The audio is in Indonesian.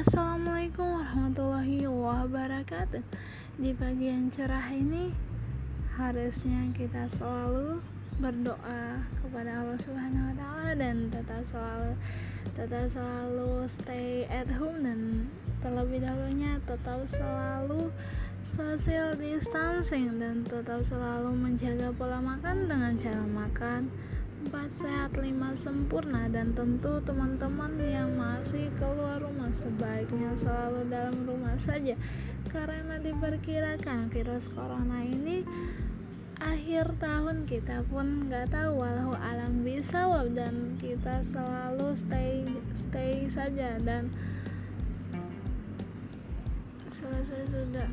Assalamualaikum warahmatullahi wabarakatuh. Di pagi yang cerah ini Harusnya kita selalu berdoa kepada Allah Subhanahu wa taala dan tetap selalu tetap selalu stay at home dan terlebih dahulunya tetap selalu social distancing dan tetap selalu menjaga pola makan dengan cara makan 4 sehat 5 sempurna. Dan tentu teman-teman yang sebaiknya selalu dalam rumah saja. Karena diperkirakan virus corona ini akhir tahun kita pun nggak tahu walau alam bisa dan kita selalu stay stay saja dan selesai sudah